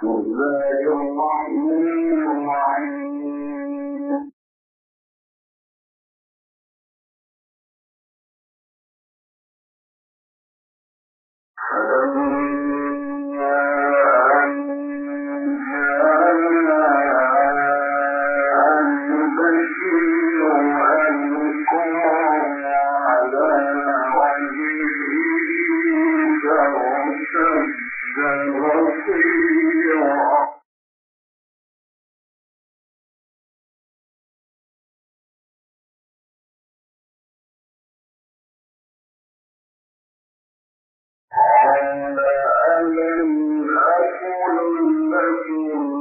بسم الله الرحمن الرحيم فلما ألم أقل لكم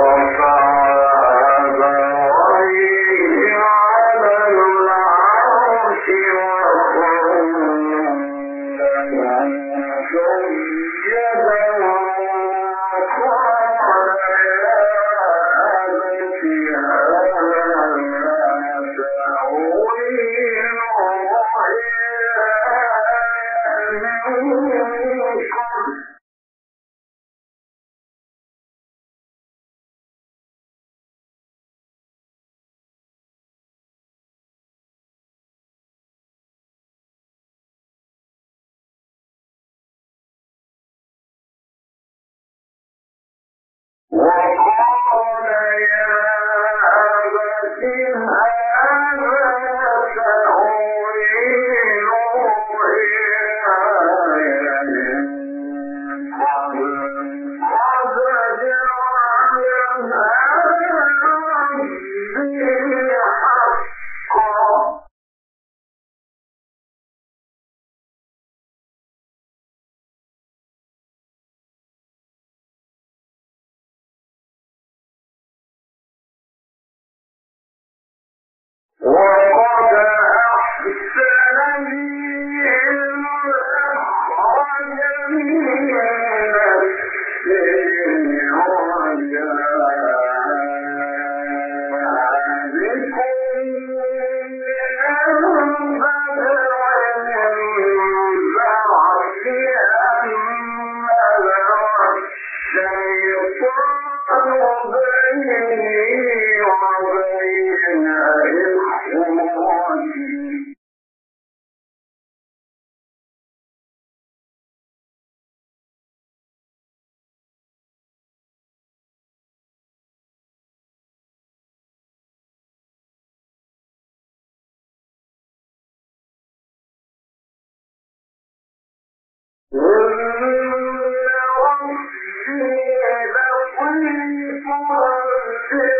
Om We are was when you. saw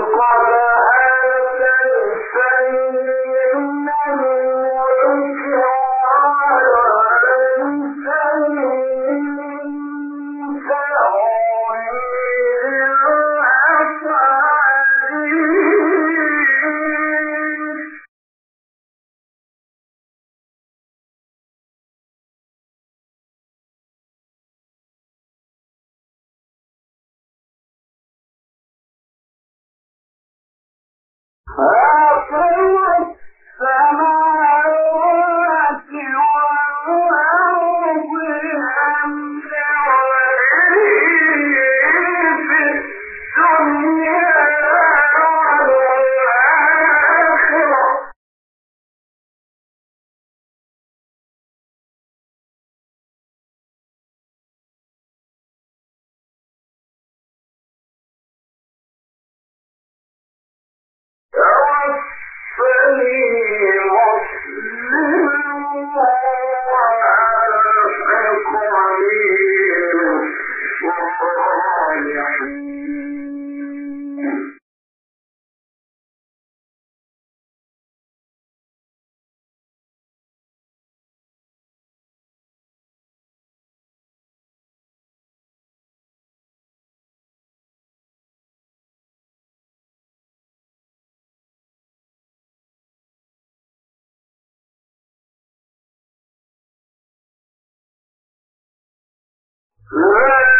قضى Right.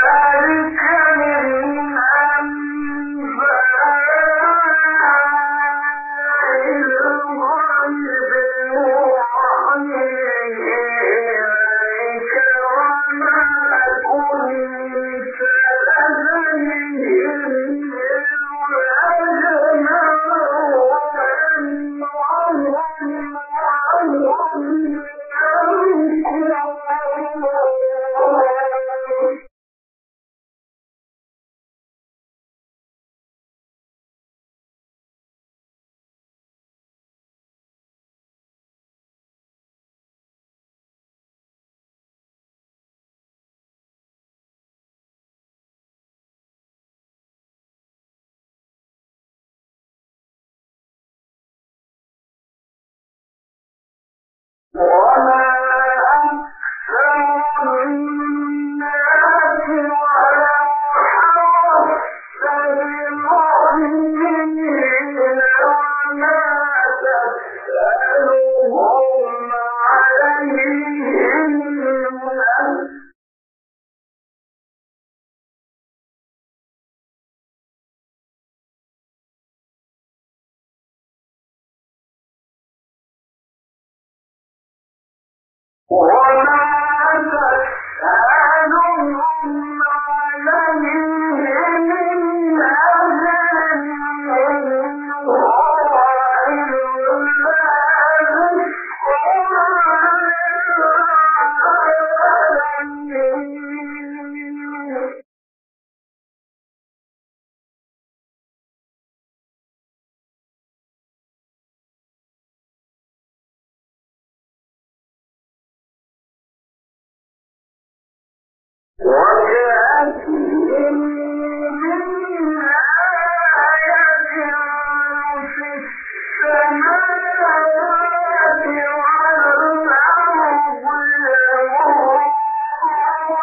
وما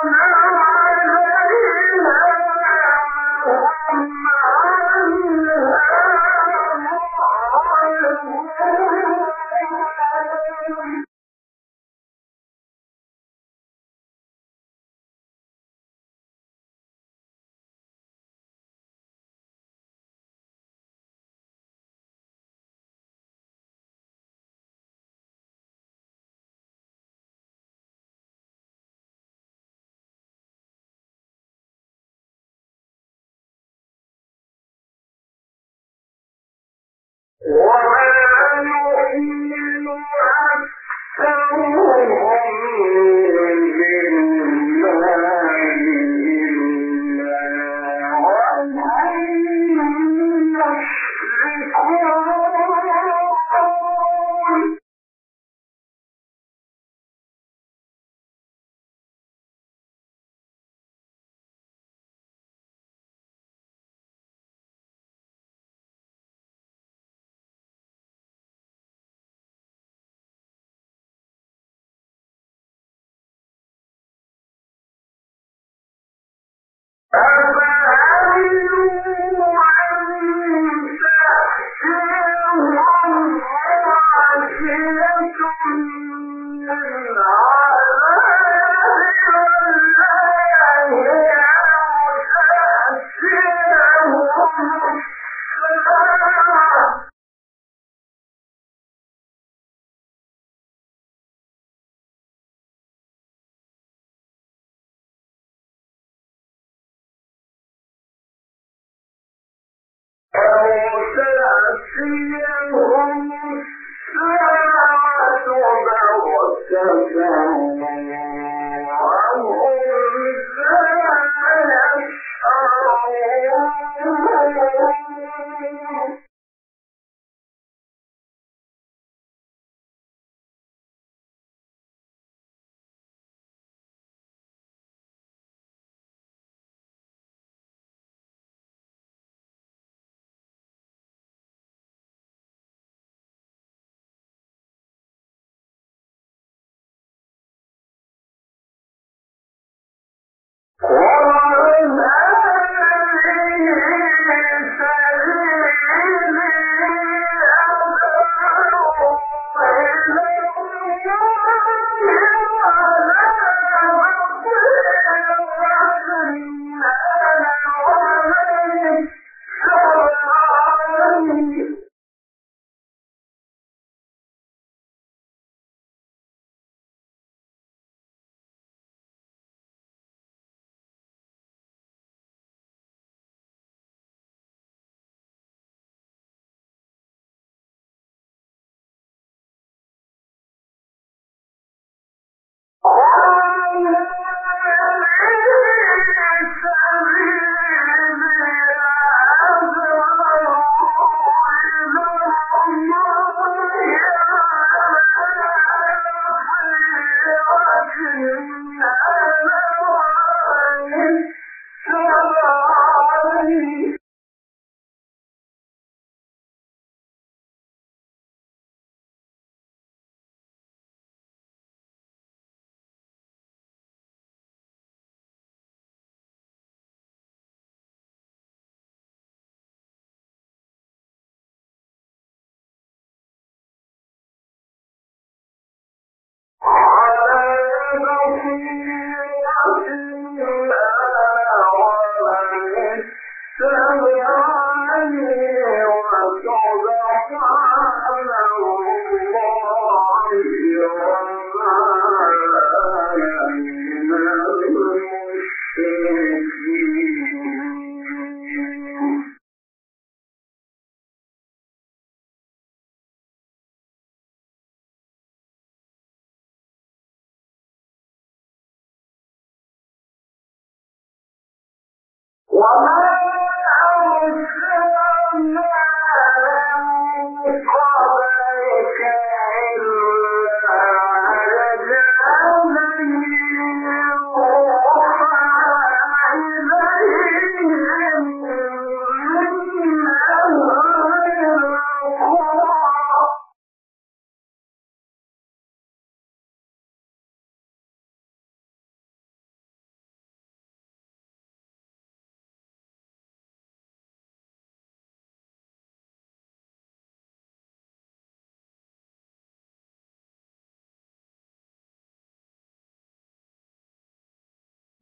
now Gracias.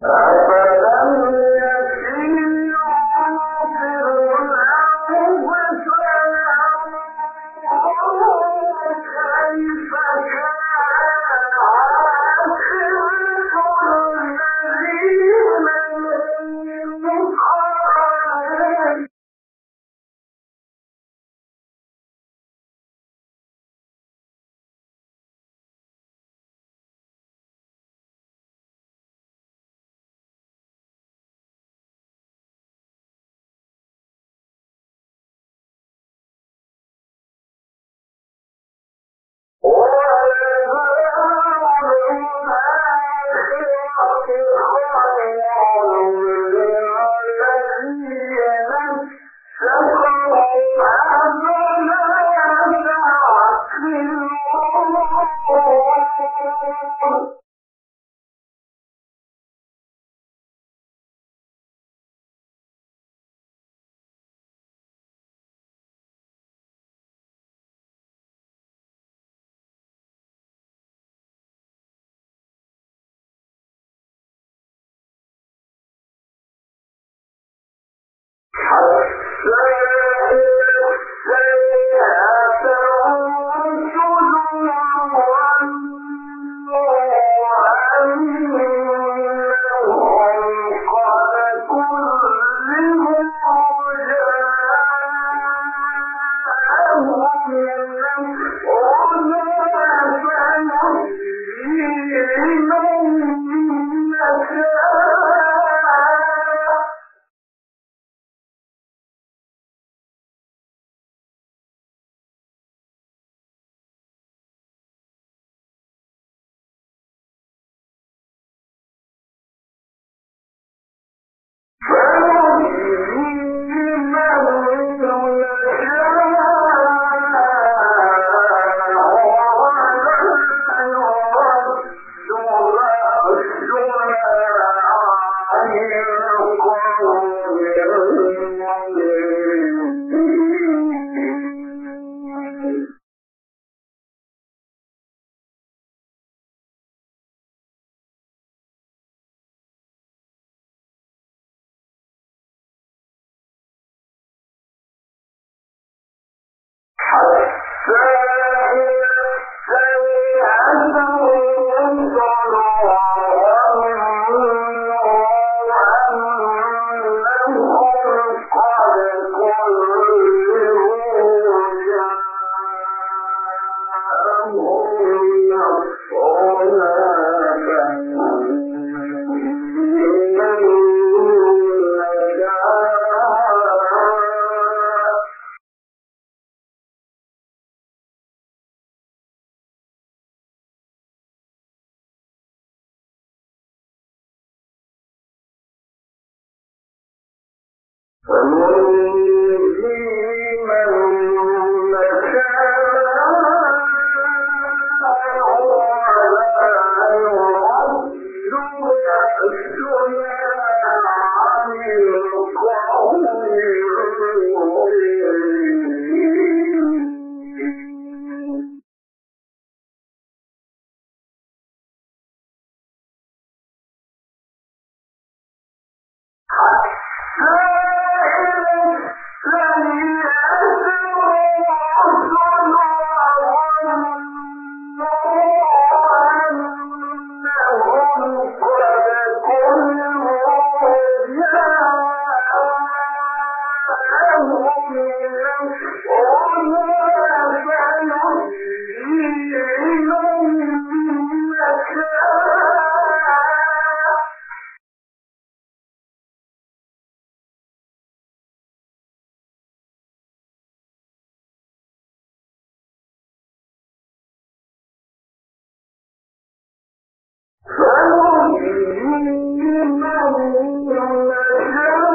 أفلم يكن لا Sure Oh, my God. You. Allah, Allah, Allah, Allah, Allah,